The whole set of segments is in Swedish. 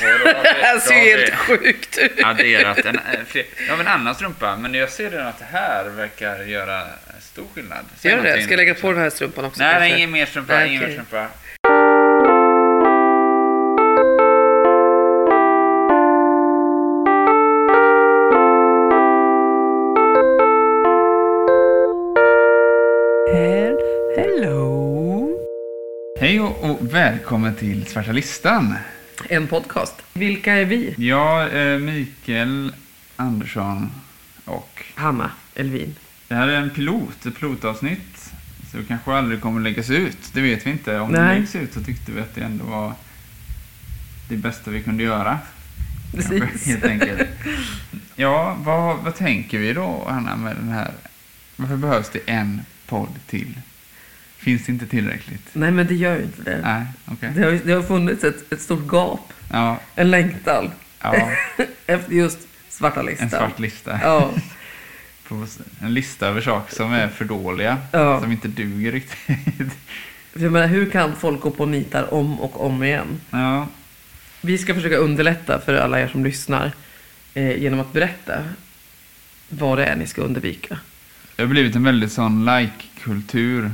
Det här ser ju helt sjukt ut. Adderat en, eh, ja, en annan strumpa, men jag ser redan att det här verkar göra stor skillnad. Säg Gör det? Ska jag lägga på den här strumpan också? Nej, ingen mer strumpa. Nej, ingen mer okej. strumpa. Hello. Hej och, och välkommen till Svarta Listan. En podcast. Vilka är vi? Jag, eh, Mikael Andersson och Hanna Elvin. det här är en pilot, ett pilotavsnitt. Så det kanske aldrig kommer läggas ut. Det vet vi inte. Om det Nej. läggs ut så tyckte vi att det ändå var det bästa vi kunde göra. Kanske, Precis. Helt enkelt. Ja, vad, vad tänker vi då, Hanna, med den här? Varför behövs det en podd till? Finns det inte tillräckligt? Nej, men det gör ju inte det. Nej, okej. Det har, det har funnits ett, ett stort gap, Ja, en längtan, ja, efter just svarta listan. en svart lista. Ja, en lista över saker som är för dåliga, Ja. som inte duger riktigt. jag menar, hur kan folk gå på nitar om och om igen? Ja, Vi ska försöka underlätta för alla er som lyssnar eh, genom att berätta vad det är ni ska undvika. det har blivit en väldigt sån like-kultur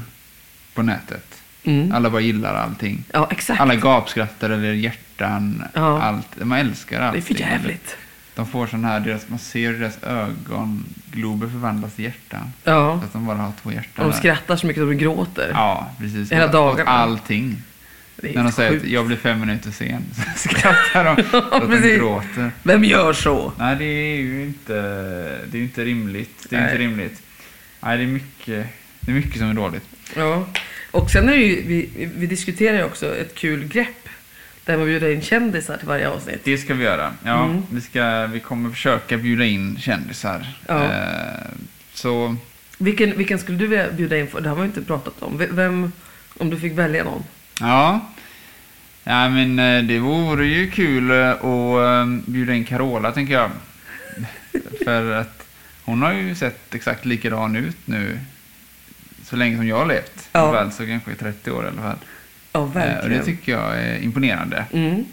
på nätet. Mm. Alla bara gillar allting. Ja, exakt. Alla gapskrattar eller hjärtan, Ja. allt. Man älskar det är allting. för jävligt. De får sån här, deras, man ser deras ögonglober förvandlas till hjärtan. Ja, Så att de bara har två hjärtan. och de skrattar så mycket att de gråter. Ja, precis. Hela dagarna. Allting. När de säger sjukt. att jag blir fem minuter sen så skrattar de så att de gråter. Vem gör så? Nej, det är ju inte, det är inte rimligt. Det är Nej. inte rimligt. Nej, det är mycket, det är mycket som är dåligt. Ja. Och sen är det ju, vi, vi diskuterar ju också ett kul grepp. Där man bjuder in kändisar till varje avsnitt. Det ska vi göra. Ja, Mm. vi, ska, vi kommer försöka bjuda in kändisar. Ja. Eh, så Vilken, vilken skulle du vilja bjuda in för? Det har ju inte pratat om. Vem, om du fick välja någon? Ja. ja, men eh, det vore ju kul eh, att eh, bjuda in Carola, tänker jag. För att hon har ju sett exakt likadan ut nu så länge som jag har levt. Ja. Fall, så kanske i 30 år i alla fall. Ja, Eh, Och verkligen. det tycker jag är imponerande. Mm.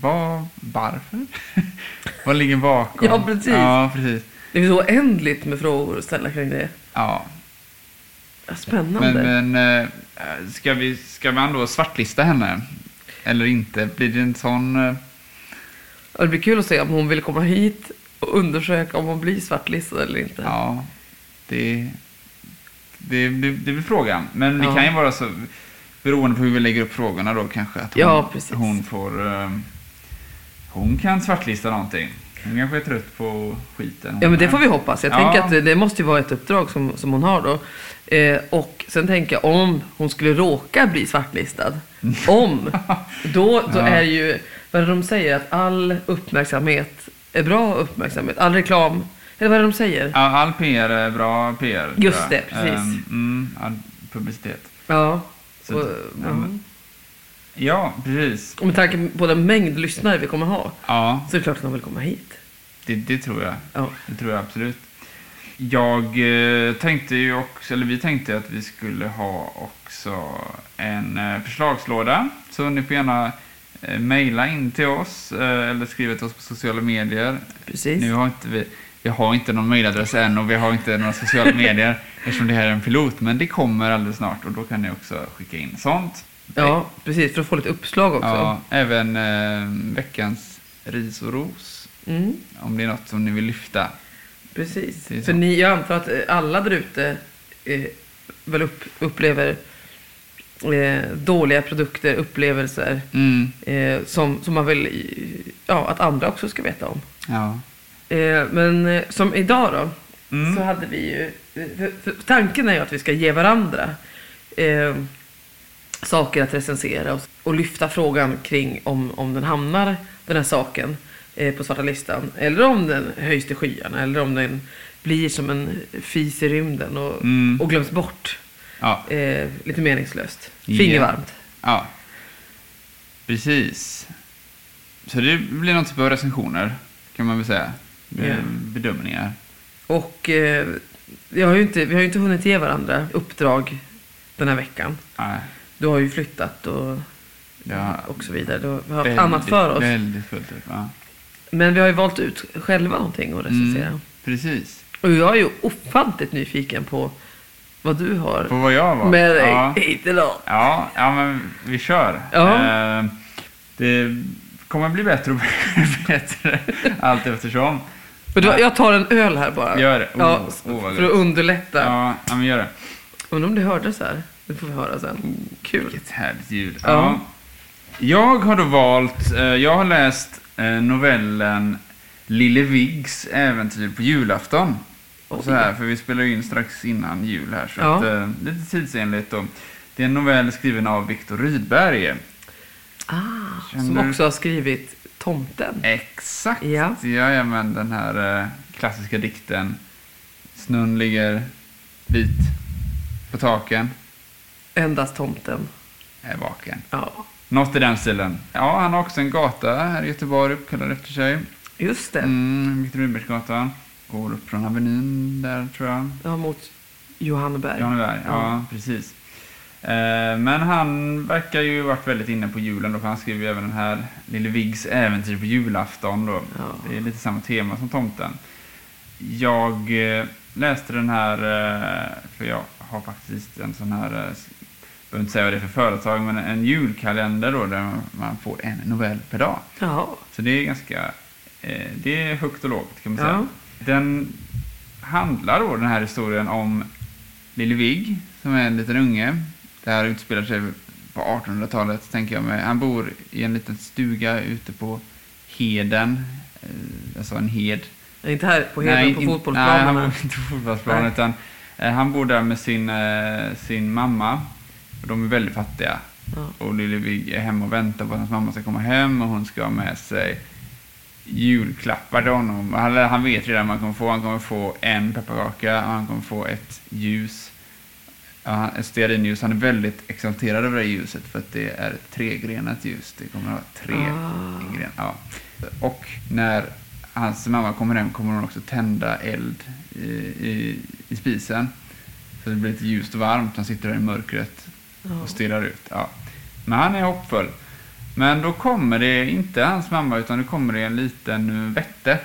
Vad, varför? Vad ligger bakom? Ja, precis. Ja, precis. Det finns så oändligt med frågor att ställa kring det. Ja. Spännande. Men, men eh, ska, vi, ska man då svartlista henne? Eller inte? Blir det en sån... eh, Det blir kul att se om hon vill komma hit och undersöka om hon blir svartlistad eller inte. Ja, det, det, det, det blir frågan. Men det Ja. kan ju vara så, beroende på hur vi lägger upp frågorna då kanske, att hon, Ja, hon får... eh, hon kan svartlista någonting. Hon kanske är trött på skiten. Ja, men det får vi hoppas. Jag Ja. tänker att det, måste ju vara ett uppdrag som, som hon har då. Eh, och sen tänker jag om hon skulle råka bli svartlistad. Om. Då, då Ja. är ju, vad är de säger? Att all uppmärksamhet är bra uppmärksamhet. All reklam. Eller vad är det de säger? Ja, all PR är bra PR. Just det, precis. Ehm, mm, all publicitet. Ja. Så, Och, ja, men- ja, precis. och med tanke på den mängd lyssnare vi kommer ha. Ja, Så är det klart att de vill komma hit. det, det tror jag. Ja. Det tror jag absolut. Jag eh, tänkte ju också, eller vi tänkte att vi skulle ha också en eh, förslagslåda. Så ni får gärna eh, mejla in till oss eller skriva till oss på sociala medier. Precis. Nu har inte vi, vi har inte någon mejladress än och vi har inte några sociala medier eftersom det här är en pilot. Men det kommer alldeles snart och då kan ni också skicka in sånt. Ja, precis. För att få lite uppslag också. Ja, även eh, veckans ris och ros. Mm. Om det är något som ni vill lyfta. Precis. För ni, jag antar att eh, alla där ute eh, väl upp, upplever eh, dåliga produkter, upplevelser Mm, eh, som, som man vill ja, att andra också ska veta om. ja. Eh, men eh, som idag då, Mm. så hade vi ju... För, för tanken är ju att vi ska ge varandra eh, saker att recensera och, och lyfta frågan kring om, om den hamnar, den här saken, eh, på svarta listan. Eller om den höjs till skyarna. Eller om den blir som en fis i rymden och, Mm. och glöms bort. Ja, Eh, lite meningslöst. Ja. Fingervarmt. ja. Precis. Så det blir någon typ av recensioner, kan man väl säga. Ja. Bedömningar. Och eh, vi, har ju inte, vi har ju inte hunnit ge varandra uppdrag den här veckan. Nej. Du har ju flyttat och Ja. och så vidare. Vi har haft Väldigt- annat för oss. Väldigt fullt upp. Ja. Men vi har ju valt ut själva någonting att recensera. Mm, precis. Och jag är ju ofantligt nyfiken på vad du har På vad jag var. med dig Ja. hit idag. Ja, ja, men vi kör. Ja. Eh, det kommer bli bättre och bättre allt eftersom. Men då, jag tar en öl här bara. Gör det. Oh, ja, oh, vad för att underlätta. Ja, men gör det. Undrar om det hördes här. Det får vi höra sen. Kul. Vilket härligt ljud. Ja. Ja. Jag har då valt, eh, jag har läst eh, novellen Lille Viggs äventyr på julafton. Oj. Så här, för vi spelar ju in strax innan jul här, så Ja. att, eh, lite tidsenligt då. Det är en novell skriven av Viktor Rydberg. Ah, som Känner också har skrivit Tomten. Exakt! Ja. Jajamän, den här eh, klassiska dikten. Snön ligger vit på taken, Endast Tomten. är vaken. Ja, Något i den stilen. Ja, han har också en gata här i Göteborg uppkallad efter sig. just det. Mm, Viktor Rydbergsgatan. Går upp från Avenyn där, tror jag. Ja, mot Johanneberg. Janeberg, ja, Ja. precis. Eh, men han verkar ju varit väldigt inne på julen då, för han skriver ju även den här Lille Viggs äventyr på julafton då. Ja. Det är lite samma tema som tomten. Jag eh, läste den här, eh, för jag har faktiskt en sån här, s- behöver inte säga vad det är för företag, men en julkalender då där man får en novell per dag. Ja. Så det är ganska, det är högt och lågt kan man säga. Ja. Den handlar då den här historien om Lille Vigg, som är en liten unge. Det här utspelar sig på 1800-talet, tänker jag mig. Han bor i en liten stuga ute på heden, eh, alltså en hed. Inte här på heden på in- fotbollsplanen. Nej, han bor inte på fotbollsplanen, Nej. utan eh, han bor där med sin, eh, sin mamma. Och de är väldigt fattiga. Ja. Och Lille Vigg är hemma och väntar på att hans mamma ska komma hem och hon ska ha med sig julklappar till honom. Han, han vet redan vad han kommer få. Han kommer få en pepparkaka och han kommer få ett ljus. Ja, stearinljus. Han är väldigt exalterad över det här ljuset för att det är ett tregrenat ljus. Det kommer att ha tre Ah. gren. Ja. Och när hans mamma kommer hem kommer hon också tända eld i, i, i spisen. Så det blir lite ljust och varmt. Han sitter där i mörkret och stirrar ut. Ja. Men han är hoppfull. Men då kommer det inte hans mamma utan det kommer det en liten vätte.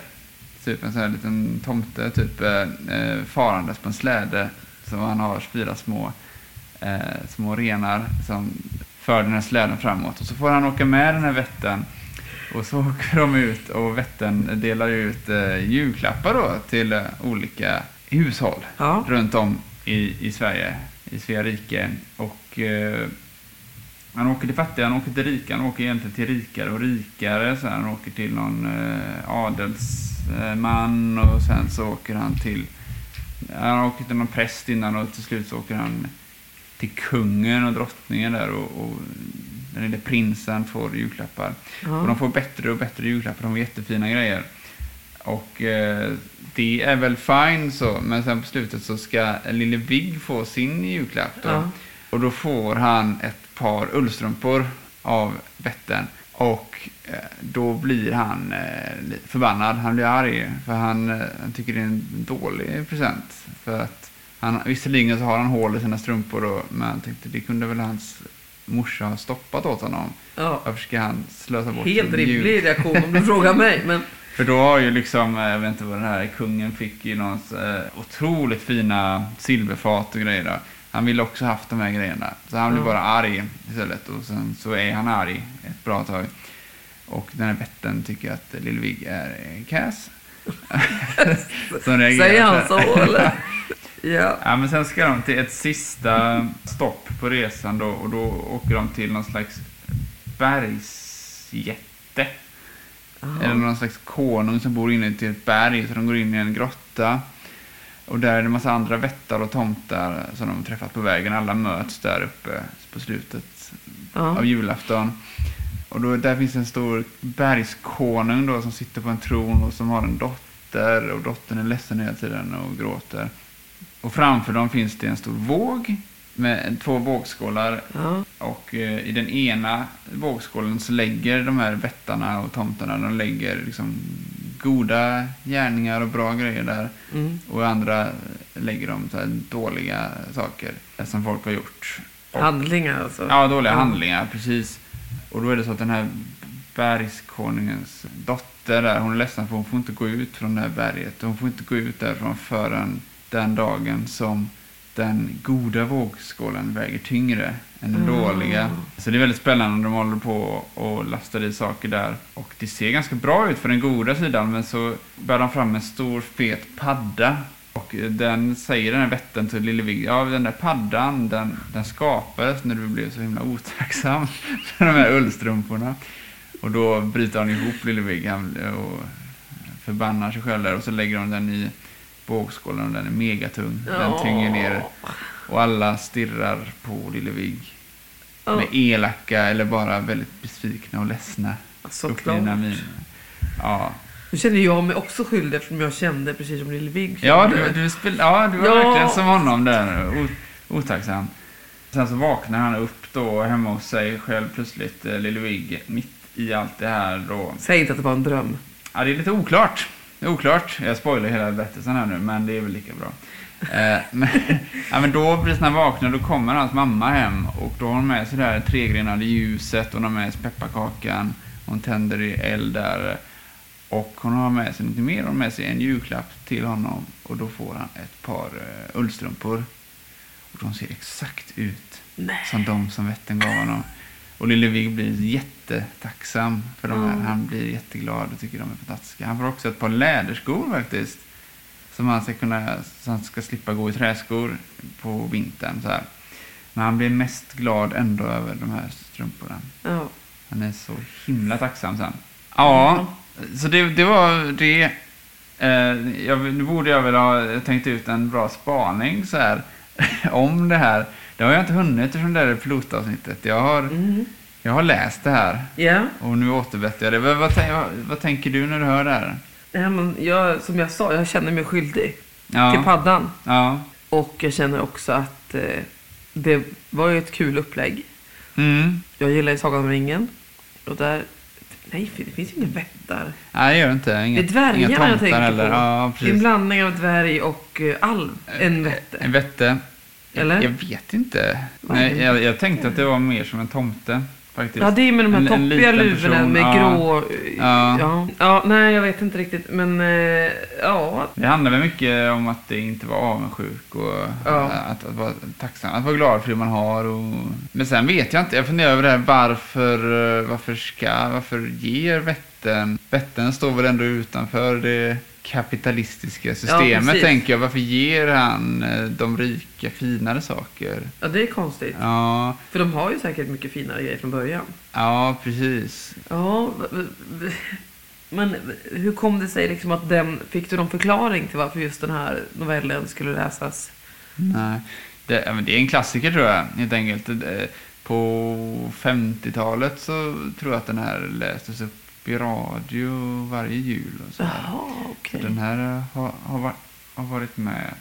Typ en sån här liten tomte, typ eh, eh, farandes på en släde. Så han har fyra små, eh, små renar som för den här släden framåt. Och så får han åka med den här vätten. Och så åker de ut och vätten delar ut eh, julklappar då till eh, olika hushåll Ja. runt om i, i Sverige, i Svea rike. Och eh, han åker till fattiga, han åker till rika, han åker egentligen till rikare och rikare. Så han åker till någon eh, adelsman och sen så åker han till, han åker till någon präst innan och till slut så åker han till kungen och drottningen där och, och den lille prinsen får julklappar. Och de Ja. får bättre och bättre julklappar, de får jättefina grejer. Och eh, det är väl fine så, men sen på slutet så ska lille Vigg få sin julklapp då. Ja. Och då får han ett par ullstrumpor av vätten. Och eh, då blir han eh, förbannad, han blir arg. För han, eh, han tycker det är en dålig present. För att han, visserligen så har han hål i sina strumpor då, men han tänkte det kunde väl hans morsa ha stoppat åt honom. Ja. Varför ska han slösa bort Helt rimlig reaktion om du frågar mig. Men För då har ju liksom, jag vet inte vad den här kungen fick ju någon eh, otroligt fina silverfat och grejer. Då. Han ville också haft de här grejerna. Så han blir Ja. bara arg istället och sen så är han arg ett bra tag. Och den här vätten tycker att Lill Vigg är eh, kass. Säger han så eller? Ja. Ja, men sen ska de till ett sista stopp på resan då och då åker de till någon slags bergsjätte. Eller Jaha. någon slags konung som bor inne till ett berg, så de går in i en grotta. Och där är det en massa andra vättar och tomtar som de har träffat på vägen. Alla möts där uppe på slutet av Ja. julafton. Och då, där finns en stor bergskonung då som sitter på en tron och som har en dotter. Och dottern är ledsen hela tiden och gråter. Och framför dem finns det en stor våg med två vågskålar Ja. och eh, i den ena vågskålen så lägger de här vättarna och tomtarna, de lägger liksom goda gärningar och bra grejer där. Mm. Och andra lägger de så dåliga saker som folk har gjort. Och, Handlingar alltså. ja, dåliga Ja. handlingar, precis. Och då är det så att den här bergskonungens dotter där, hon är ledsen för hon får inte gå ut från det här berget. Hon får inte gå ut därifrån förrän den dagen som den goda vågskålen väger tyngre än den Mm. dåliga. Så det är väldigt spännande. De håller på och lastar i saker där. Och det ser ganska bra ut för den goda sidan, men så bär de fram en stor fet padda. Och eh, den säger den här vätten till Lille Vigg, ja den där paddan, den, den skapades när du blev så himla otacksam för de här ullstrumporna. Och då bryter han ihop Lille Vigg han- och förbannar sig själv där och så lägger de den i vågskålen och den är megatung. Den tynger ner och alla stirrar på Lille Vigg Ja. med elaka eller bara väldigt besvikna och ledsna Såklart. Ja, Nu känner jag mig också skyldig eftersom jag kände precis som Lille Vigg ja, du, du, spel, ja, du var Ja. verkligen som honom där, o, otacksam. Sen så vaknar han upp då hemma hos sig själv plötsligt, eh, Lille Vigg, mitt i allt det här då. Säg inte att det var en dröm. Ja, det är lite oklart. Det är oklart. Jag spoilar hela berättelsen här nu, men det är väl lika bra. Eh, men, ja, men då precis när han vaknar, då kommer hans mamma hem och då har hon med sig det här tregrenade ljuset, hon har med sig pepparkakan, hon tänder i eld där och hon har med sig något mer, hon har med sig en julklapp till honom och då får han ett par uh, ullstrumpor. Och de ser exakt ut Nej. som de som vätten gav honom. Och Lille Vigg blir jättetacksam för de här. Mm. Han blir jätteglad och tycker de är fantastiska. Han får också ett par läderskor faktiskt. Som han ska kunna, så han ska slippa gå i träskor på vintern. Så här. Men han blir mest glad ändå över de här strumporna. Ja. Han är så himla tacksam sen. Ja, så det, det var det. Eh, jag, nu borde jag väl ha tänkt ut en bra spaning så här, om det här. Det har jag inte hunnit eftersom det här är pilotavsnittet. Jag har, Mm. jag har läst det här Ja. och nu återberättar jag det. Vad, vad, vad, tänker du när du hör det här? Nej, men jag, som jag sa, jag känner mig skyldig till Ja, paddan. ja. Och jag känner också att eh, det var ju ett kul upplägg. Mm. Jag gillar ju Sagan om ringen. Och där... Nej, det finns ju inga vättar. Nej, det gör det inte. Inga, Det är dvärgarna jag tänker heller. på. Ja, Det är en blandning av dvärg och eh, alv. En vätte. En vätte. Eller? Jag vet inte. Nej, jag, jag tänkte att det var mer som en tomte. Faktiskt. Ja, det är med de här En- toppiga luvorna med ja. grå... Ja. Ja. ja. Nej, jag vet inte riktigt. Men eh, ja. Det handlar väl mycket om att det inte var avundsjuk och Ja. att, att vara tacksam, att vara glad för det man har. Och... Men sen vet jag inte, jag funderar över det här varför, eh, varför ska, varför ger vätten, vätten står väl ändå utanför det kapitalistiska systemet precis. tänker jag. Varför ger han eh, de rika finare saker? ja, det är konstigt. Ja, För de har ju säkert mycket finare grejer från början. ja precis. Ja, men hur kom det sig liksom att den... Fick du någon förklaring till varför just den här novellen skulle läsas? Nej. Det, ja, det är en klassiker tror jag, helt enkelt. Det- På 50-talet så tror jag att den här lästes upp i radio varje jul. Och så. Jaha, Så okej. den här eh, har, har, har varit med.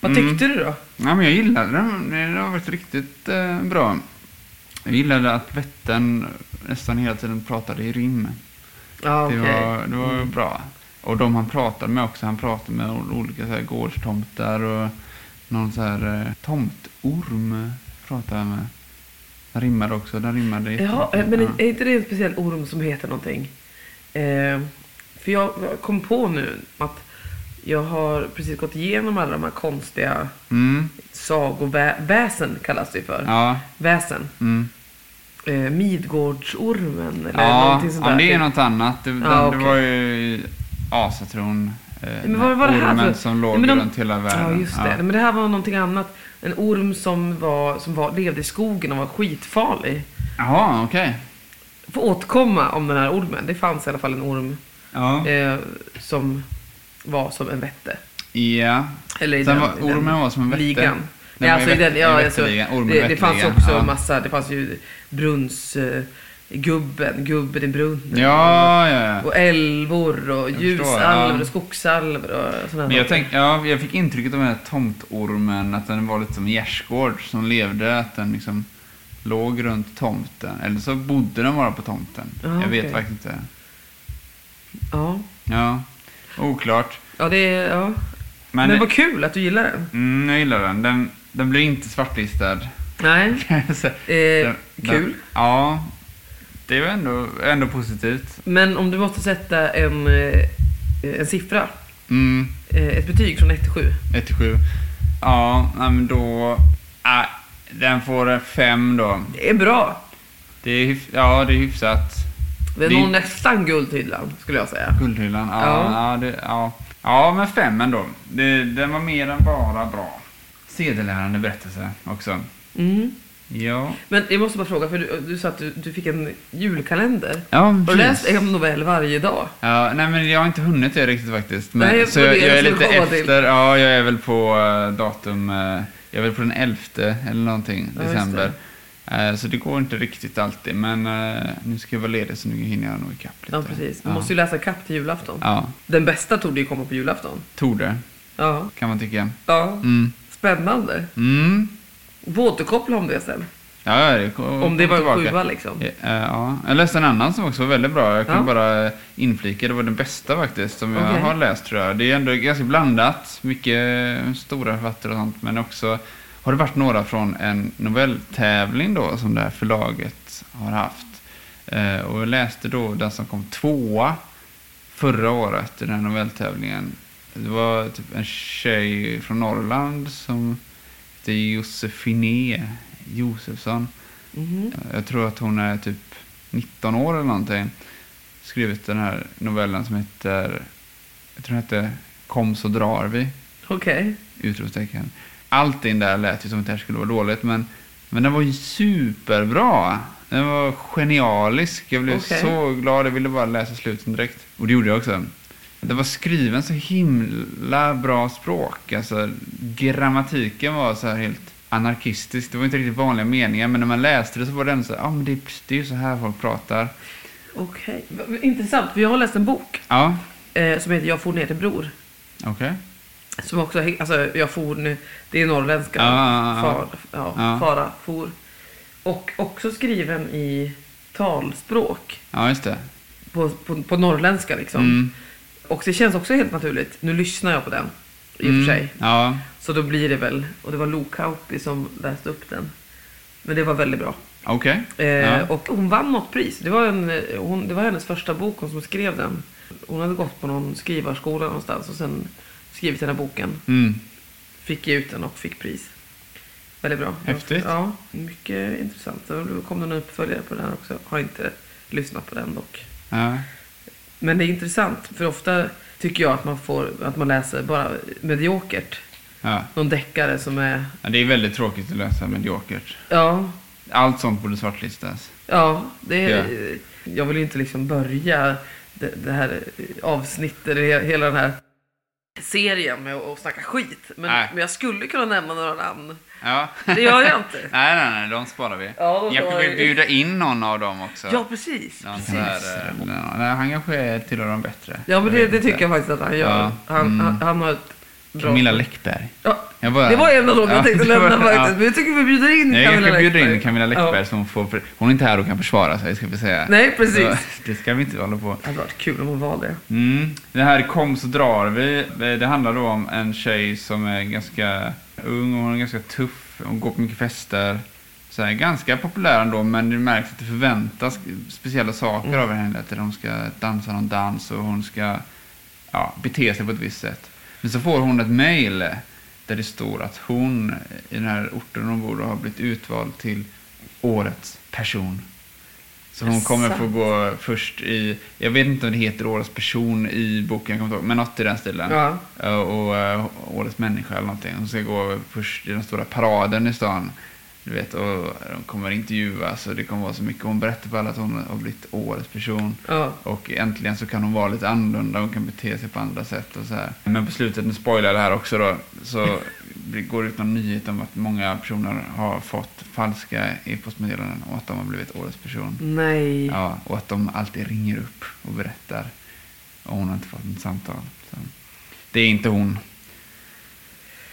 Vad Mm. tyckte du då? Ja, men jag gillade den. Den har varit riktigt eh, bra. Jag gillade att Vättern nästan hela tiden pratade i rim. Ja, okej. Det var, det var Mm. bra. Och de han pratade med också, han pratade med olika så här gårdstomtar och någon så här eh, tomtorm pratade han med. Den rimmade också, den rimmade Ja, jättemycket. men är inte det en speciell orm som heter någonting? Eh, för jag kom på nu att jag har precis gått igenom alla de här konstiga Mm, sagoväsen kallas det för. ja, Väsen. mm. Eh, Midgårdsormen eller ja, någonting sånt ja, där. det är något annat. Det, Ja, den, okej. det var ju asatron. Eh, Men vad var det här ormen för- som låg Nej, men de- runt hela Ja, världen. just det. Men det här var någonting annat. En orm som, var, som var, levde i skogen och var skitfarlig. Jaha, okej. Får återkomma om den här ormen. Det fanns i alla fall en orm Ja. eh, som var som en vätte. ja. Eller i Sen den, var, i den ormen var som en vätte. ligan. Nej, alltså i den, ja, alltså. Ormen det, det fanns också ja. massa, det fanns ju brunns... Eh, gubben, gubben i brunnen. Ja, ja, ja. Och älvor och ja. och skogsalvor och sådana Men jag, tänk, ja, jag fick intrycket av den här tomtormen, att den var lite som en gärdsgård som levde, att den liksom låg runt tomten. Eller så bodde den bara på tomten. Ja, jag vet okej. faktiskt inte. Ja, Ja, oklart. ja det är... Ja. Men, Men, vad kul att du gillar den. mm, jag gillar den. den. Den blir inte svartlistad. Nej, Så, eh, den- kul. Den, ja. det är ändå, ändå positivt. Men om du måste sätta en, eh, en siffra, Mm, eh, ett betyg från 1 till 7. 1 till 7. Ja, men då... Äh, den får 5 då. Det är bra. Det är, ja, det är hyfsat. Det är Det- nog nästan guldhyllan, skulle jag säga. Guldhyllan, ja. Ja. Ja, det, ja. ja men 5 ändå. Det, den var mer än bara bra. Sedelärande berättelse också. Mm. Ja. Men jag måste bara fråga, för du, du sa att du, du fick en julkalender. Ja, Har du läst en novell varje dag? Ja, nej men jag har inte hunnit det riktigt faktiskt. Men, Nej, så jag, det jag är jag lite efter. Ja, jag är väl på eh, datum, eh, jag är väl på den 11 eller någonting, Ja, december. Eh, så det går inte riktigt alltid, men eh, nu ska jag vara ledig så nu hinner jag nog ikapp lite. Ja, precis. Du Ja. måste ju läsa kapp till julafton. Ja, Den bästa tog ju komma på julafton. torde, Ja. kan man tycka. ja. Mm. Spännande. Mm. Återkoppla om det sen. Ja, det kom, Om det var en sjua liksom. Ja, eh, ja, jag läste en annan som också var väldigt bra. Jag kan Ja. bara inflika, det var den bästa faktiskt som jag Okej. har läst tror jag. Det är ändå ganska blandat, mycket stora författare och sånt, men också har det varit några från en novelltävling då som det här förlaget har haft. Eh, och jag läste då den som kom tvåa förra året i den här novelltävlingen. Det var typ en tjej från Norrland som heter Josefine Josefsson. Mhm. Jag tror att hon är typ 19 år eller någonting. Skrivit den här novellen som heter, jag tror den heter Kom så drar vi, Okej. utropstecken. Allting där lät ju som att det här skulle vara dåligt, men, men den var ju superbra. Den var genialisk. Jag blev Okej. så glad, jag ville bara läsa slutet direkt. Och det gjorde jag också. Det var skriven så himla bra språk. Alltså, grammatiken var så här helt anarkistisk. Det var inte riktigt vanliga meningar, men när man läste det så var det ändå så ja men det, det är ju så här folk pratar. Okej. V- Intressant, för jag har läst en bok Ja, eh, som heter Jag for ner till bror. okej. Som också, alltså jag for ner, det är norrländska. Ja, ja, ja. Far, ja, Ja. Fara, for. Och också skriven i talspråk. Ja, just det. På, på, på norrländska liksom. Mm. Och det känns också helt naturligt. Nu lyssnar jag på den. I och Mm. för sig. Ja, Så då blir det väl, och det var Lo Kauppi som läste upp den. Men det var väldigt bra. okej. Eh, Ja. Och hon vann något pris. Det var, en, eh, hon, det var hennes första bok, hon som skrev den. Hon hade gått på någon skrivarskola någonstans och sen skrivit den här boken. Mm. Fick ut den och fick pris. Väldigt bra. Häftigt. Ja, mycket intressant. Då kom det en uppföljare på den här också. Har inte lyssnat på den dock. Ja. Men det är intressant, för ofta tycker jag att man, får, att man läser bara mediokert. Ja. Någon deckare som är... ja, det är väldigt tråkigt att läsa mediokert. Ja, Allt sånt borde svartlistas. ja, det är, Ja. jag vill ju inte liksom börja det, det här avsnittet, eller hela den här serien med att snacka skit. Men, men jag skulle kunna nämna några namn. Ja. Det gör jag inte. nej, nej, nej, de sparar vi. Ja, jag kanske vi. vill bjuda in någon av dem också. Ja, precis. Någon precis. här, eh, nej, han kanske tillhör de bättre. Ja, men det, det tycker jag faktiskt att han gör. Ja, Han, mm. han, han har ett bra... Camilla Läckberg. Ja, Jag bara, det var en av dem jag Ja, tänkte var- nämna faktiskt. ja. Men jag tycker vi bjuder in Nej, jag Camilla kan bjuda Läckberg. in Camilla Läckberg Ja. som får, hon är inte här och kan försvara sig ska vi säga. Nej, precis. Så, det ska vi inte hålla på. Det hade varit kul om hon var det. Mm. Det här Kom så drar vi. Det handlar då om en tjej som är ganska ung och hon är ganska tuff. Hon går på mycket fester. Så här, ganska populär ändå, men det märks att det förväntas speciella saker Mm. av henne. Att hon ska dansa någon dans och hon ska ja, bete sig på ett visst sätt. Men så får hon ett mejl där det står att hon i den här orten hon bor har blivit utvald till årets person. Så hon kommer få gå först i, jag vet inte om det heter årets person i boken, jag kommer inte ihåg, men något i den stilen. Ja. Eh, Och, eh, årets människa eller någonting. Hon ska gå först i den stora paraden i stan. Du vet, och de kommer intervjuas och det kommer vara så mycket. Hon berättar för alla att hon har blivit årets person. Ja. Och äntligen så kan hon vara lite annorlunda, hon kan bete sig på andra sätt och så här. Men på slutet, nu spoilar jag det här också då, så det går ut någon nyhet om att många personer har fått falska e-postmeddelanden och att de har blivit årets person. Nej. Ja, och att de alltid ringer upp och berättar. Och hon har inte fått något samtal. Så. Det är inte hon.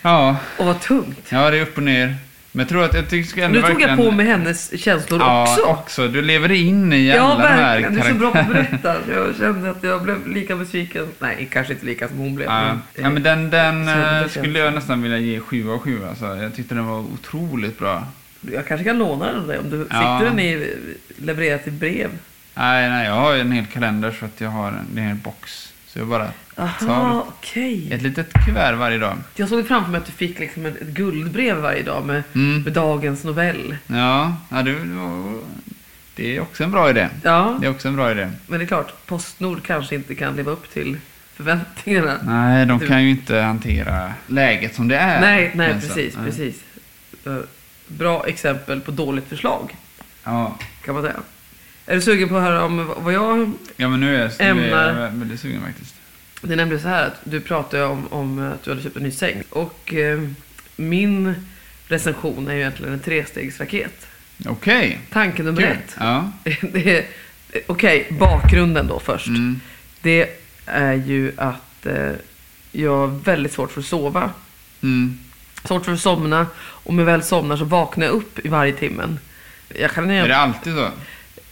Ja, Och vad tungt. ja, det är upp och ner. Men jag tror att jag tycker ändå Nu tog jag verkligen- på mig hennes känslor ja, också. också. Du lever in i Ja, alla de här verkligen. Du är så bra på att berätta. Jag kände att jag blev lika besviken. Nej, kanske inte lika som hon blev. Ja, men, ja, men den, den så eh, skulle jag nästan vilja ge 7 av 7. Alltså. Jag tyckte den var otroligt bra. Jag kanske kan låna den av dig om du Ja. fick du den i levererat i brev. Nej, nej, jag har en hel kalender så att jag har en, en hel box. Så jag bara tar okej. ett litet kuvert varje dag. Jag såg framför mig att du fick liksom ett, ett guldbrev varje dag med, Mm. med dagens novell. Ja, ja det, det är också en bra idé. Ja, Det är också en bra idé. men det är klart, Postnord kanske inte kan leva upp till förväntningarna. Nej, de kan ju inte hantera läget som det är. Nej, nej, precis, Nej. precis. Eh, Bra exempel på dåligt förslag, Ja. kan man säga. Är du sugen på att höra om vad jag... ja, men nu är jag, nu är jag väldigt sugen faktiskt. Det är nämligen så här att du pratade om, om att du hade köpt en ny säng. Och eh, min recension är ju egentligen en trestegsraket. Okej. Tanke nummer Kul. ett. Ja. Okej, bakgrunden då först. Mm. Det är ju att eh, jag har väldigt svårt för att sova. Mm. Svårt för att somna. Och om jag väl somnar så vaknar jag upp i varje timmen. Jag kan, Är det alltid så?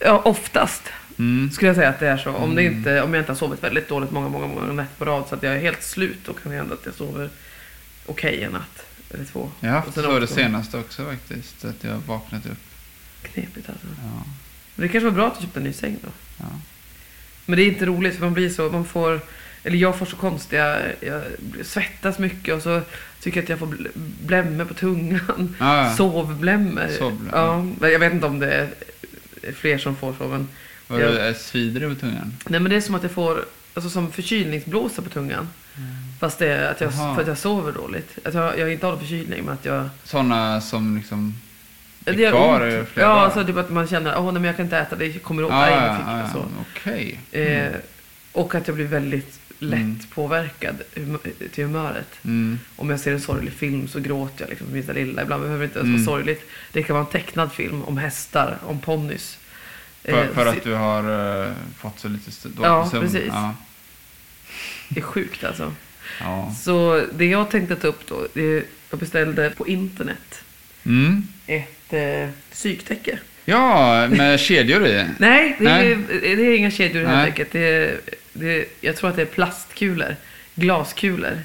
Ja, oftast Mm. skulle jag säga att det är så. Om, det Mm. inte, om jag inte har sovit väldigt dåligt många, många, många nätter på rad så att jag är helt slut, då kan det hända att jag sover okej en natt. Eller två. Jag har haft så det senaste också faktiskt. Att jag har vaknat upp. Knepigt alltså. Ja. Men det kanske var bra att du köpte en ny säng då. Ja. Men det är inte roligt för man blir så, man får, eller jag får så konstiga, jag svettas mycket och så tycker jag att jag får bl- blämmor på tungan. Ja, ja. Sovblämmor. Sovblämmor. Ja, jag vet inte om det är fler som får så men. Var Ja. det svider det på tungan? Nej men det är som att jag får, alltså som förkylningsblåsa på tungan. Fast det är att jag, för att jag sover dåligt. Att jag, jag inte har någon förkylning men att jag... Sådana som liksom... Är det kvar ont. i flera Ja, dagar? så typ att man känner, åh nej men jag kan inte äta, det kommer Ja, mig ja, i fickan ja, och så. ja. Okej. Eh, och att jag blir väldigt lätt Mm. påverkad hum- till humöret. Mm. Om jag ser en sorglig film så gråter jag liksom minsta lilla. Ibland behöver det inte ens Mm. vara sorgligt. Det kan vara en tecknad film om hästar, om ponnys. För, Eh, för att du har eh, fått så lite st- dålig Ja, sömn? precis. Ja. Det är sjukt alltså. ja. Så det jag tänkte ta upp då, det, jag beställde på internet Mm. ett eh, psyktäcke. ja, med kedjor i? Nej, det Nej. är, det är inga kedjor i det här täcket. Det är, det jag tror att det är plastkulor, glaskulor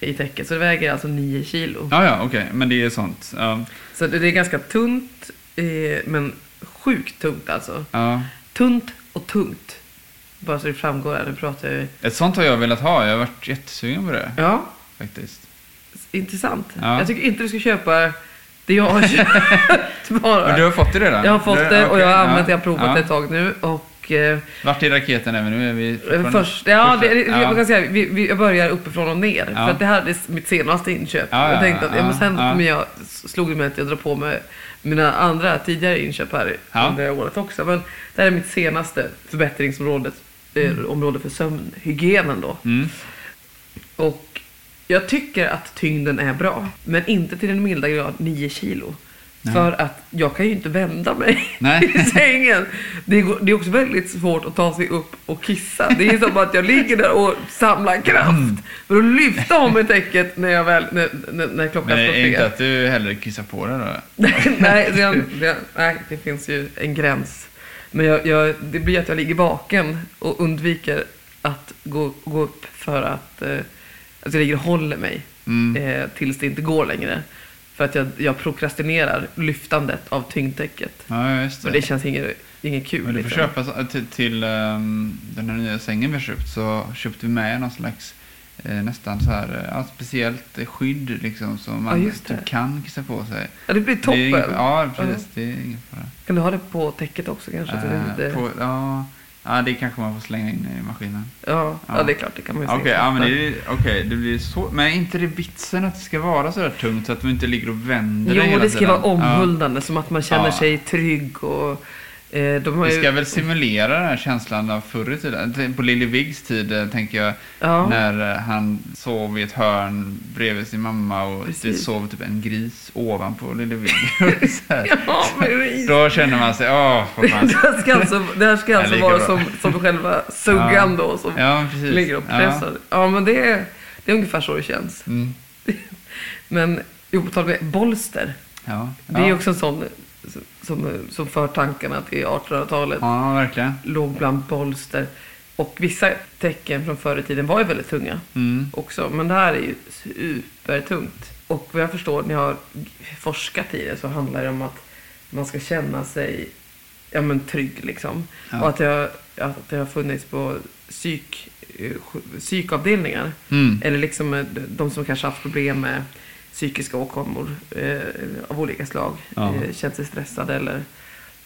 i täcket. Så det väger alltså 9 kilo. Ja, ja, okej. Men det är sånt. Ja. Så det är ganska tunt, eh, men sjukt tungt alltså. ja. Tunt och tungt. Bara så det framgår här, nu pratar jag. Ett sånt har jag velat ha. Jag har varit jättesugen på det. Ja, Faktiskt. intressant. Ja. Jag tycker inte du ska köpa det jag har köpt bara. Men du har fått det redan? Jag har fått det och jag har använt det, jag har provat det ett tag nu. Och eh, Vart är raketen även nu? Är vi fortfarande- först, ja, det, Ja. jag kan säga, vi, vi, jag börjar uppifrån och ner. Ja. För att det här är mitt senaste inköp. Ja, jag ja, tänkte att ja, men sen ja. jag, slog det mig att jag drar på mig mina andra tidigare inköp här Ja. under året också. Men det här är mitt senaste förbättringsområde. Eh, område för sömnhygienen då. Mm. Och jag tycker att tyngden är bra. Men inte till den milda grad 9 kilo. Nej. För att jag kan ju inte vända mig Nej. i sängen. Det, går, det är också väldigt svårt att ta sig upp och kissa. Det är som att jag ligger där och samlar kraft. Mm. För att lyfta av mig täcket när, jag väl, när, när, när klockan Men är slår det inte att du hellre kissar på dig då? nej, det, det, nej, det finns ju en gräns. Men jag, jag, det blir att jag ligger vaken och undviker att gå, gå upp för att, eh, att jag ligger och håller mig Mm. eh, tills det inte går längre. För att jag, jag prokrastinerar lyftandet av tyngdtäcket. Ja, just Och det. det känns inget, inget kul. Men du får liksom. köpa till, till ehm, den här nya sängen vi har köpt så köpte vi med någon slags eh, nästan så här ja, speciellt eh, skydd liksom som man Ja, det. typ kan kissa på sig. Ja, det blir Det toppen. inget, ja, precis. Det är ingen fara. Kan du ha det på täcket också kanske? Så det, det, på, ja, ja, det kanske man får slänga in i maskinen. ja, ja. ja. det är klart. Det kan man ju Okej, säga. ja, men det, är- okej, det blir så. Men är inte det vitsen att det ska vara så där tungt så att du inte ligger och vänder dig Jo, hela det ska tiden? vara omhuldande, som att man känner Ja. sig trygg och... Eh, Det ju, ska väl simulera den här känslan av förr i tiden. På Lille Viggs tid, eh, tänker jag, ja, när eh, han sov i ett hörn bredvid sin mamma och det Precis. sov typ en gris ovanpå Lille Vigg. Ja, Då känner man sig, åh, vad fan. det här ska alltså, det här ska alltså vara bra. som, som själva suggan Ja. då, som Ja, ligger och pressar. Ja. men det är, det är ungefär så det känns. Mm. Men jo, på tal om det, bolster. Det är också en sån som, som för tankarna till 1800-talet. Ja, verkligen. Låg bland bolster. Och vissa tecken från förr i tiden var ju väldigt tunga Mm. också. Men det här är ju supertungt. Och vad jag förstår, när jag har forskat i det så handlar det om att man ska känna sig ja, men trygg liksom. Ja. Och att jag, att det har funnits på psyk, eh, psykavdelningar. Mm. Eller liksom eh, de som kanske haft problem med psykiska åkommor eh, av olika slag. Ja. Eh, känt sig stressade eller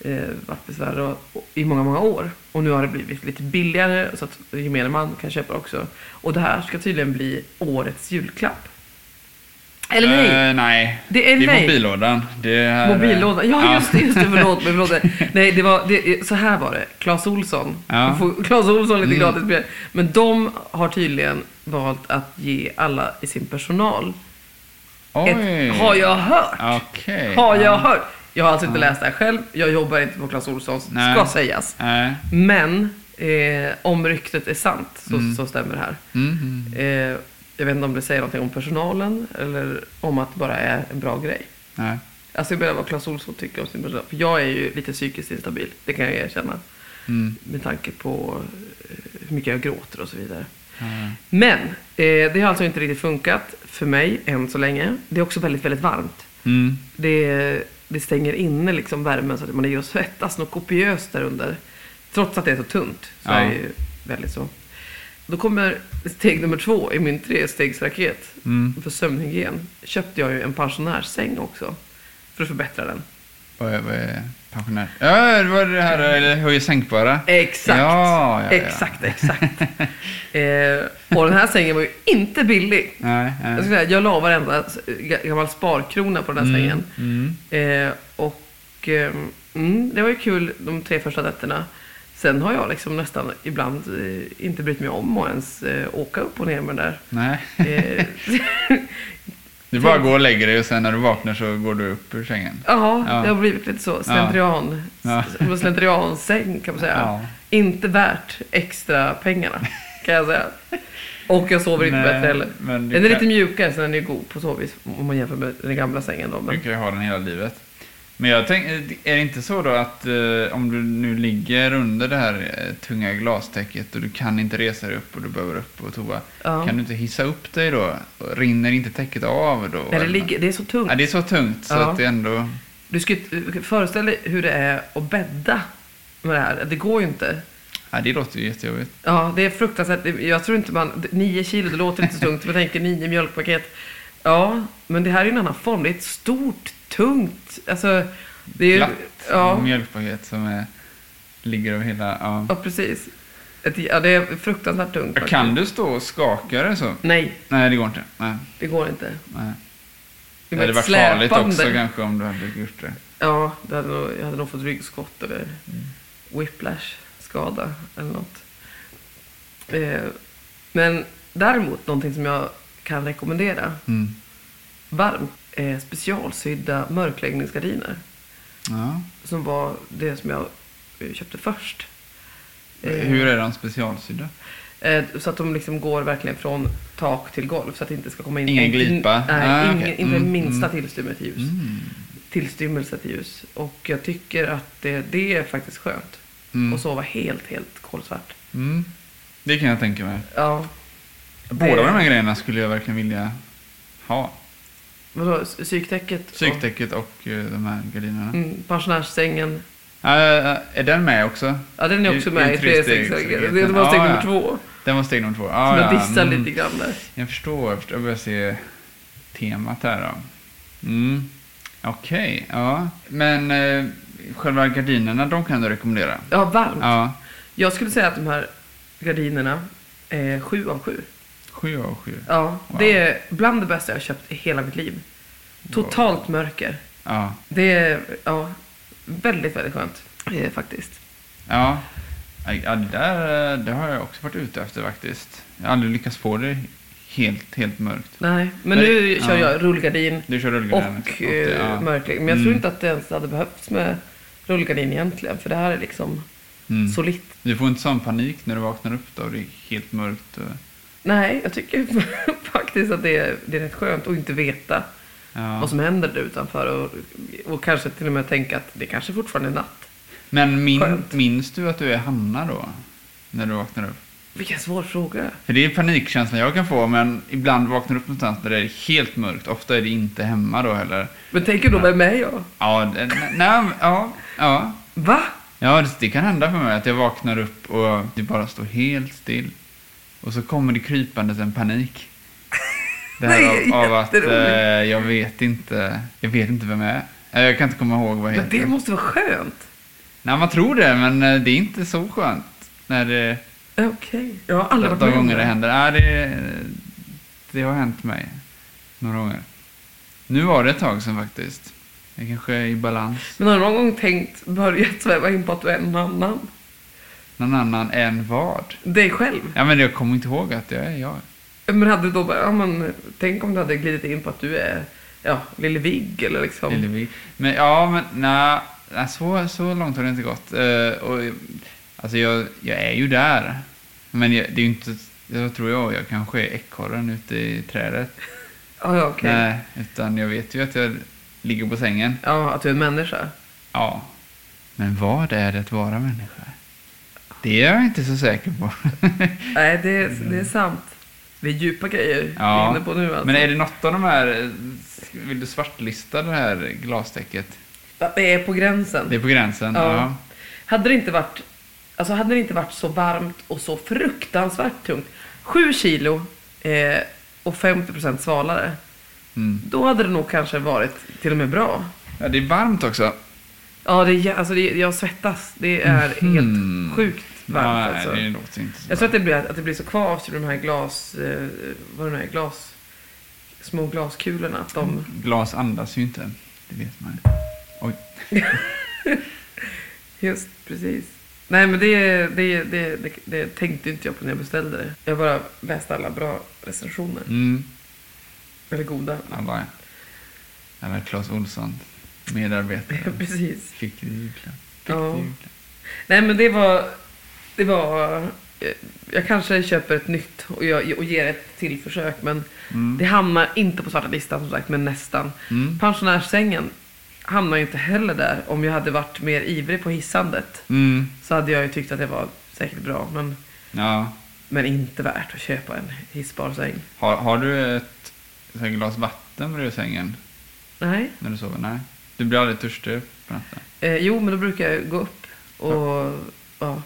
eh, varit och, i många, många år. Och nu har det blivit lite billigare så att gemene man kan köpa också. Och det här ska tydligen bli årets julklapp. Eller nej, Eh, nej. det är Det är nej. mobillådan. Det är, Mobillådan. Ja, just det, just det. Förlåt mig. Förlåt mig. Nej, det var, det, så här var det. Clas Olsson. Ja. Clas Olsson lite Mm. gratis. Men de har tydligen valt att ge alla i sin personal. Ett, har jag hört. Okej. Har jag ja. hört. Jag har alltså inte Ja. läst det här själv. Jag jobbar inte på Clas Olssons, Nej. ska sägas. Nej. Men eh, om ryktet är sant så, Mm. så stämmer det här. Mm. Eh, jag vet inte om det säger någonting om personalen eller om att det bara är en bra grej. Nej. Alltså jag menar vad Clas Ohlson tycker om sin personal. För jag är ju lite psykiskt instabil, det kan jag erkänna. Mm. Med tanke på eh, hur mycket jag gråter och så vidare. Ja. Men eh, det har alltså inte riktigt funkat för mig än så länge. Det är också väldigt, väldigt varmt. Mm. Det, det stänger inne liksom värmen så att man ligger och svettas något kopiöst där under. Trots att det är så tunt. Så Ja. är det ju väldigt så. Då kommer steg nummer två i min trestegsraket Mm. för sömnhygien. Köpte jag ju en pensionärssäng också. För att förbättra den. Vad är, vad är pensionär? Ja, det var det här eller höjer sänkbara. Exakt. Ja, ja, ja. Exakt, exakt. eh, och den här sängen var ju inte billig. Nej, nej. Jag, säga, jag la varenda gammal sparkrona på den här sängen. Mm. Eh, och eh, mm, det var ju kul de tre första nätterna. Sen har jag liksom nästan ibland eh, inte brytt mig om att ens eh, åka upp och ner med den där. Nej. Du bara går och lägger dig och sen när du vaknar så går du upp ur sängen. Ja, Ja. det har blivit lite så. Slentrian. Ja. Slentriansäng kan man säga. Ja. Inte värt extra pengarna kan jag säga. Och jag sover inte Nej, bättre heller. Du Den är kan, lite mjukare så den är god på så vis om man jämför med den gamla sängen. Då. du Men, kan ju ha den hela livet. Men jag tänker, är det inte så då att eh, om du nu ligger under det här eh, tunga glastäcket och du kan inte resa dig upp och du behöver upp på toa. ja. Kan du inte hissa upp dig då? Rinner inte täcket av då? Nej, det, ligger, det är så tungt. Ja, det är så tungt så Ja. att det ändå... Du ska föreställa dig hur det är att bädda med det här. Det går ju inte. Ja, det låter ju jättejobbigt. Ja, det är fruktansvärt. Jag tror inte man... Nio kilo, det låter inte så tungt. Men tänker nio mjölkpaket. Ja, men det här är en annan form. Det är ett stort, tungt... Alltså, det är ju... Glatt Ja, mjölkpaket som är, ligger över hela... Ja. ja, precis. Ett, ja, det är fruktansvärt tungt. faktiskt. Kan du stå och skaka det så? Nej, Nej, det går inte. Nej, det går inte. nej. Det Det hade varit farligt också kanske om du hade gjort det. Ja, det hade nog, jag hade nog fått ryggskott eller whiplash-skada eller något. Eh, men däremot, någonting som jag kan rekommendera Mm. varmt, är specialsydda mörkläggningsgardiner. Ja. Som var det som jag eh, köpte först. Eh, Hur är de specialsydda? eh, Så att de liksom går verkligen från tak till golv så att det inte ska komma in Ingen en- glipa? Nej, Ah, ingen, okej. inte Mm, minsta mm. tillstymmelse till ljus. Mm. Tillstymmelse till ljus. Och jag tycker att det, det är faktiskt skönt. Mm. Och sova helt, helt kolsvart. Mm. Det kan jag tänka mig. Ja. Båda Det- de här grejerna skulle jag verkligen vilja ha. Vadå, s- psyktäcket? och- Psyktäcket och eh, de här gardinerna. Mm, pensionärssängen. Äh, är den med också? Ja, den är också I- med i. 3 Det var steg Ja, nummer två. Den var steg nummer två. Som Ah, jag ja. dissar mm. lite grann där. Jag förstår, jag förstår. Jag börjar se temat här då. Mm. Okej, ja. Men eh, själva gardinerna, de kan du rekommendera? Ja, varmt. Ja. Jag skulle säga att de här gardinerna är sju av sju. Sju av sju. Ja, Wow. det är bland det bästa jag har köpt i hela mitt liv. Totalt mörker. Ja. Det är ja, väldigt, väldigt skönt eh, faktiskt. Ja. Ja, det där eh, det har jag också varit ute efter faktiskt. Jag har aldrig lyckats få det helt, helt mörkt. Nej, men Nej, nu ja. kör jag rullgardin Du kör rullgardinen. och det, eh, ja. mörkläggning. Men jag tror Mm. inte att det ens hade behövts med rullgardin egentligen. För det här är liksom mm. solitt. Du får inte sån panik när du vaknar upp då och det är helt mörkt. Och, Nej, jag tycker faktiskt att det är, det är rätt skönt att inte veta ja. vad som händer där utanför. Och, och kanske till och med tänka att det kanske fortfarande är natt. Men min, Skönt. minns du att du är Hanna då? När du vaknar upp? Vilken svår fråga. För det är panikkänslan jag kan få, men ibland vaknar jag upp någonstans där det är helt mörkt. Ofta är det inte hemma då heller. Men tänker då, vem är jag? Ja, nej, ja, ja. Va? Ja, det, det kan hända för mig att jag vaknar upp och det bara står helt still. Och så kommer det krypandes en panik. Det här av, av att eh, jag vet inte, jag vet inte vem jag är. Eh, Jag kan inte komma ihåg vad jag Men heter. det måste vara skönt. Nej, man tror det, men eh, det är inte så skönt. När det, Okej. Jag har aldrig varit med gånger det det. händer. Nej, det, det har hänt mig några gånger. Nu var det ett tag sedan faktiskt. Jag kanske är i balans. Men har du någon gång tänkt, börjat sväva in på att du är någon annan? Någon annan än vad? Dig själv? Ja, men jag kommer inte ihåg att jag är jag. Men hade du då ja men tänk om du hade glidit in på att du är, ja, Lille Vigg eller liksom. Lillevi. Men ja, men nej, så, så långt har det inte gått. Eh, och, alltså jag, jag är ju där. Men jag, det är ju inte, jag tror jag, jag kanske är ekorren ute i trädet. Ja, ja okej. Nej, utan jag vet ju att jag ligger på sängen. Ja, att du är en människa. Ja. Men vad är det att vara människa? Det är jag inte så säker på. Nej, det, är- det är sant. Det är djupa grejer vi Ja, är inne på nu alltså. Men är det något av de här, vill du svartlista det här glastäcket? Det är på gränsen. Det är på gränsen? Ja. Ja. Hade det inte varit, alltså hade det inte varit så varmt och så fruktansvärt tungt. 7 kilo eh, och 50% svalare. Mm. Då hade det nog kanske varit till och med bra. ja, det är varmt också. Ja, det är, alltså det, jag svettas. Det är Mhm. helt sjukt varmt Nej, alltså. det låter inte så Jag tror att det blir, att det blir så kvavt i de här glas... Eh, vad är, glas... Små glaskulorna. Att de... Glas andas ju inte. Det vet man ju. Just precis. Nej men det, det, det, det, det tänkte inte jag på när jag beställde det. Jag bara läste alla bra recensioner. Mm. Eller goda. Alla, alla Clas Olsson, medarbetare, precis. fick det i julklapp. Ja. Nej men det var... Det var... eh, Jag kanske köper ett nytt och, jag, och ger ett till försök men Mm. det hamnar inte på svarta listan som sagt men nästan. Mm. Pensionärssängen hamnar ju inte heller där. Om jag hade varit mer ivrig på hissandet Mm. så hade jag ju tyckt att det var säkert bra. Men, Ja. men inte värt att köpa en hissbar säng. Har, har du ett, ett glas vatten bredvid sängen Nej. när du sover? Nej. Du blir aldrig törstig på natten? Eh, jo, men då brukar jag gå upp och... Ja,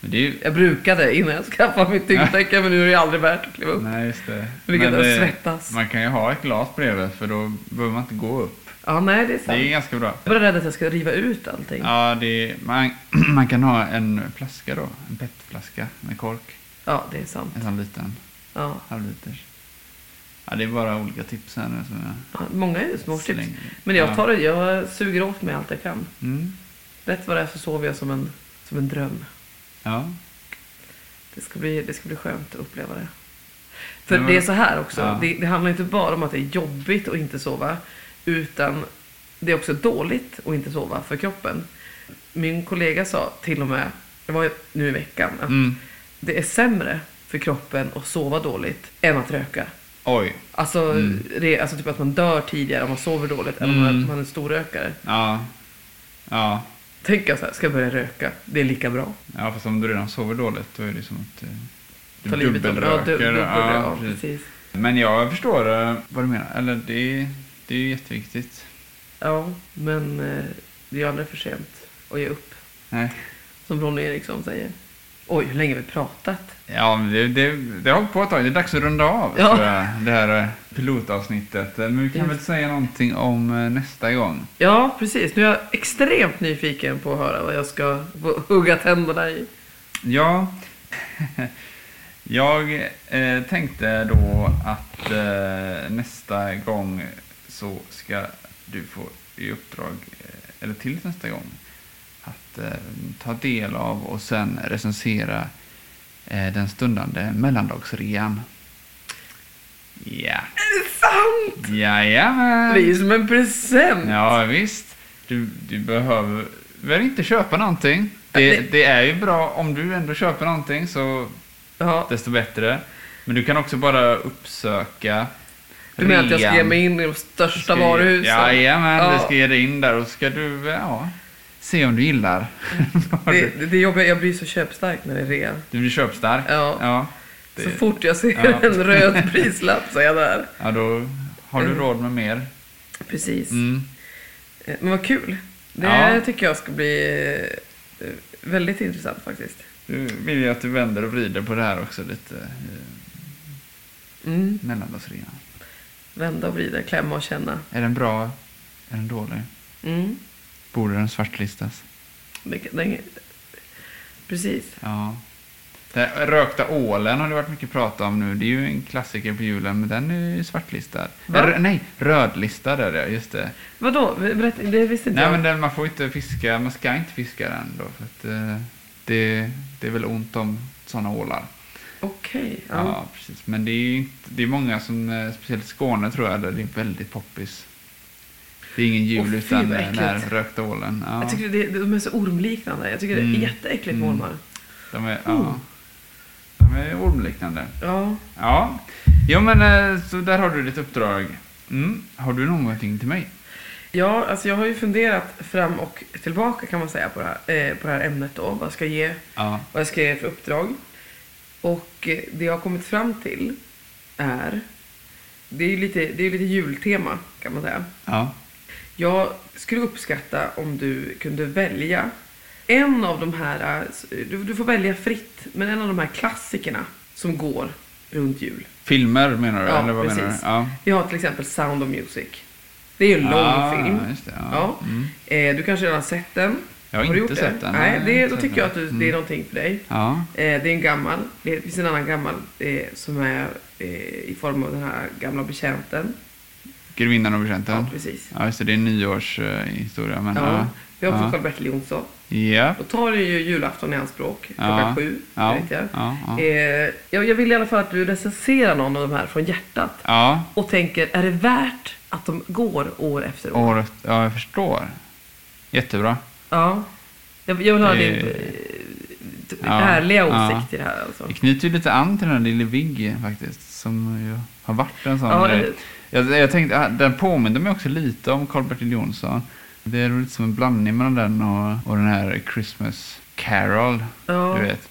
det är ju... jag brukade innan jag skaffade mitt tyngdtäcke men nu är det aldrig värt att kliva upp. Nej, just det. Ligga där det- och svettas. Man kan ju ha ett glas bredvid för då behöver man inte gå upp. Ja, nej det är Det sant. är ganska bra. Jag bara rädd att jag ska riva ut allting. Ja, det är, man, man kan ha en flaska då. En petflaska med kork. Ja, det är sant. En sån liten Ja. halvliters. Ja, det är bara olika tips här nu som jag Ja, Många är småtips. slänger. Men jag Ja. tar det, jag suger åt mig allt jag kan. Mm. Rätt vad det är så sover jag som en, som en dröm. Ja. Det ska, bli, det ska bli skönt att uppleva det. För Men- det är så här också. Ja. Det, det handlar inte bara om att det är jobbigt att inte sova. Utan det är också dåligt att inte sova för kroppen. Min kollega sa till och med, det var nu i veckan, att Mm. det är sämre för kroppen att sova dåligt än att röka. Oj. Alltså, Mm. det, alltså typ att man dör tidigare om man sover dåligt än om Mm. man är en storrökare. Ja. Ja. Tänk jag så här, ska jag börja röka? Det är lika bra. Ja, fast om du redan sover dåligt då är det som att eh, du Ta livet av ja, du, dubbelröker. ja, precis. precis. Men jag förstår eh, vad du menar. Eller det, är- det är ju jätteviktigt. Ja, men eh, det är aldrig för sent att ge upp. Nej. Som Ronny Eriksson säger. Oj, hur länge har vi pratat? Ja, det, det, det har hållit på ett tag. Det är dags att runda av Ja. tror jag, det här eh, pilotavsnittet. Eh, Men vi kan Just. väl säga någonting om eh, nästa gång. Ja, precis. Nu är jag extremt nyfiken på att höra vad jag ska hugga tänderna i. Ja, jag eh, tänkte då att eh, nästa gång så ska du få i uppdrag, eller till nästa gång, att eh, ta del av och sen recensera eh, den stundande mellandagsrean. Ja, Är det sant? jajamän! Det är ju som en present. Ja, visst. Du, du behöver väl inte köpa någonting. Det, Det- det är ju bra om du ändå köper någonting så Ja. desto bättre. Men du kan också bara uppsöka Du menar att jag ska ge mig in i de största varuhusen? Jajamän, Ja. du ska ge dig in där och ska du, ja, se om du gillar. vad Det, det, det jobbiga, jag blir så köpstark när det är rea. Du blir köpstark. Ja. Ja, Så det- fort jag ser Ja. en röd prislapp så är jag där. ja då har du Mm. råd med mer. Precis. Mm. Eh, Men vad kul. Det Ja. tycker jag ska bli eh, väldigt intressant faktiskt. Nu vill jag att du vänder och vrider på det här också lite. eh, Mm. Mellandagsrean. Vända och vrida, klämma och känna. Är den bra? Är den dålig? Mm. Borde den svartlistas? Precis. Ja. Den rökta ålen har det varit mycket prat om nu. Det är ju en klassiker på julen, men den är ju svartlistad. Va? Eller, nej, rödlistad är det, just det. Vadå? Berätta, det visste inte Nej, jag. men den, man får inte fiska, man ska inte fiska den då. För att, eh, det, det är väl ont om sådana ålar. Okej. Ja. ja. precis. Men det är ju inte, det är många som, eh, speciellt i Skåne tror jag, där det är väldigt poppis. Det är ingen jul fy, utan vad eh, den här rökta ålen. Ja, Jag tycker det, de är så ormliknande. Jag tycker det Mm. är jätteäckligt med Mm. ormar. de är, Oh. ja, de är ormliknande. Ja. Ja, jo men eh, så där har du ditt uppdrag. Mm. Har du någonting till mig? Ja, alltså jag har ju funderat fram och tillbaka kan man säga på det här, eh, på det här ämnet då. Vad jag ska ge, Ja. vad jag ska ge för uppdrag. Och eh, det jag har kommit fram till är, det är ju lite, det är lite jultema kan man säga. Ja. Jag skulle uppskatta om du kunde välja en av de här, du, får välja fritt, men en av de här klassikerna som går runt jul. Filmer menar du? Ja, eller vad menar precis. du? Ja. Vi har till exempel Sound of Music. Det är ju en lång ah, film. Det, ja. Ja. Mm. Eh, du kanske redan har sett den? Jag har, du inte sett den. Nej, har det, då tycker jag att det Mm. är någonting för dig. Ja. Eh, det är en gammal. Det finns en annan gammal eh, som är i form av den här gamla betjänten. Grevinnan och Ja, betjänten. precis. Ja, just det. Det är en nyårshistoria. Men, Ja. Vi har också Ja. Karl-Bertil Jonsson. Ja. Då tar du ju julafton i anspråk klockan Ja. sju. Ja. jag. Ja. Ja. Eh, jag, jag vill i alla fall att du recenserar någon av de här från hjärtat. ja. Och tänker, är det värt att de går år efter år? Året. Ja, jag förstår. Jättebra. Ja. Jag, jag vill Eh, din eh, t- ja, ärliga ja. åsikt i det här alltså. Det knyter ju lite an till den här lille Vigge faktiskt. Som ju har varit en sån Ja, eh, Jag, jag tänkte, ah, den påminner mig också lite om Karl-Bertil Jonsson. Det är lite som en blandning mellan den och, och den här Christmas Carol, ja. du vet.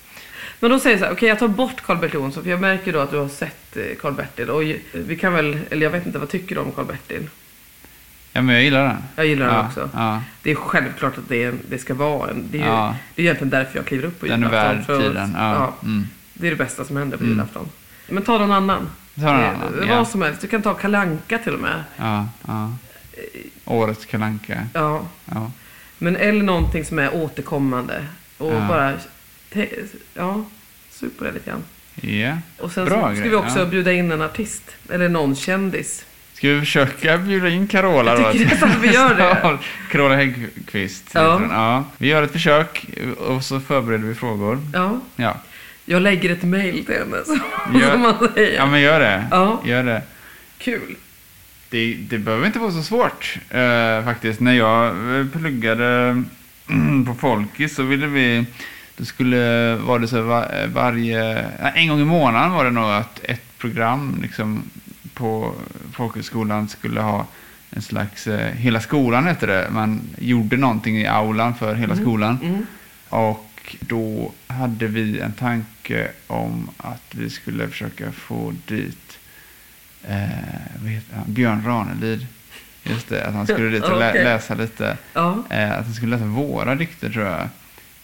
Men då säger jag så här, okej jag tar bort Karl-Bertil Jonsson för jag märker då att du har sett eh, Karl-Bertil och ju- vi kan väl, eller jag vet inte, vad tycker du om Karl-Bertil? Ja, men jag gillar den. Jag gillar den ja, också. Ja, Det är självklart att det, det ska vara en, det är, ju, ja, det är egentligen därför jag kliver upp på den är julafton. värd att- tiden. Ja, Mm. det är det bästa som händer på Mm. julafton. Men ta någon annan. Ta någon annan, Vad som helst, du kan ta Kalanka till och med. Ja, ja. Årets kalanka. Ja. Ja. Men eller någonting som är återkommande. Och Ja. bara, ja, sug på det lite grann. ja. Och sen Bra så ska grej, vi också ja. bjuda in en artist. Eller någon kändis. Ska vi försöka bjuda in Carola då? Jag tycker nästan att vi gör det. Carola Häggkvist. Ja. ja. Vi gör ett försök och så förbereder vi frågor. Ja, Ja, jag lägger ett mail till henne. Så, Gör- som man säger. ja men gör det. Ja. Gör det. Kul. Det, det behöver inte vara så svårt eh, faktiskt. När jag eh, pluggade på Folkis så ville vi, det skulle vara det så var, varje, nej, en gång i månaden var det nog att ett program liksom på folkhögskolan skulle ha en slags, eh, hela skolan hette det, man gjorde någonting i aulan för hela Mm. skolan. Mm. Och då hade vi en tanke om att vi skulle försöka få dit eh? Björn Ranelid. Just det, att han skulle dit och lä- läsa lite. Ja. Eh, att han skulle läsa våra dikter tror jag.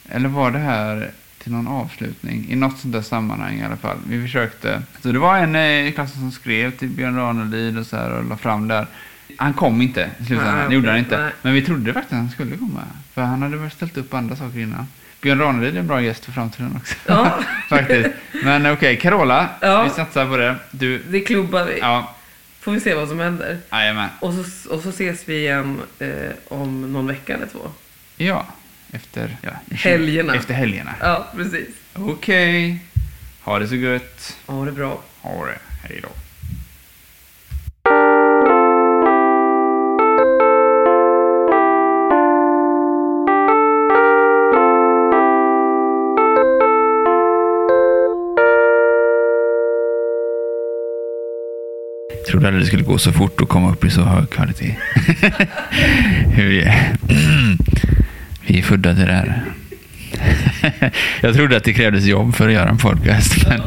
Eller var det här till någon avslutning? I något sånt där sammanhang i alla fall. Vi försökte. Så det var en eh, i klassen som skrev till Björn Ranelid och så här och la fram där. Han kom inte i slutändan, Nej, det gjorde han inte. nej. Men vi trodde faktiskt att han skulle komma. För han hade väl ställt upp andra saker innan. Björn Ranelid är en bra gäst för framtiden också. Ja. faktiskt. Men okej, Carola. Ja. Vi satsar på det. Du, Det klubbar vi. ja, Får vi se vad som händer. jajamän. Och så, och så ses vi igen eh, om någon vecka eller två. Ja, efter ja, Helgerna. Efter helgerna. Ja, precis. Okej. Ha det så gött. Ha det bra. Ha det. Hej då. Trodde aldrig det skulle gå så fort och komma upp i så hög kvalitet. Hur är Vi är födda till det här. Jag trodde att det krävdes jobb för att göra en podcast. Men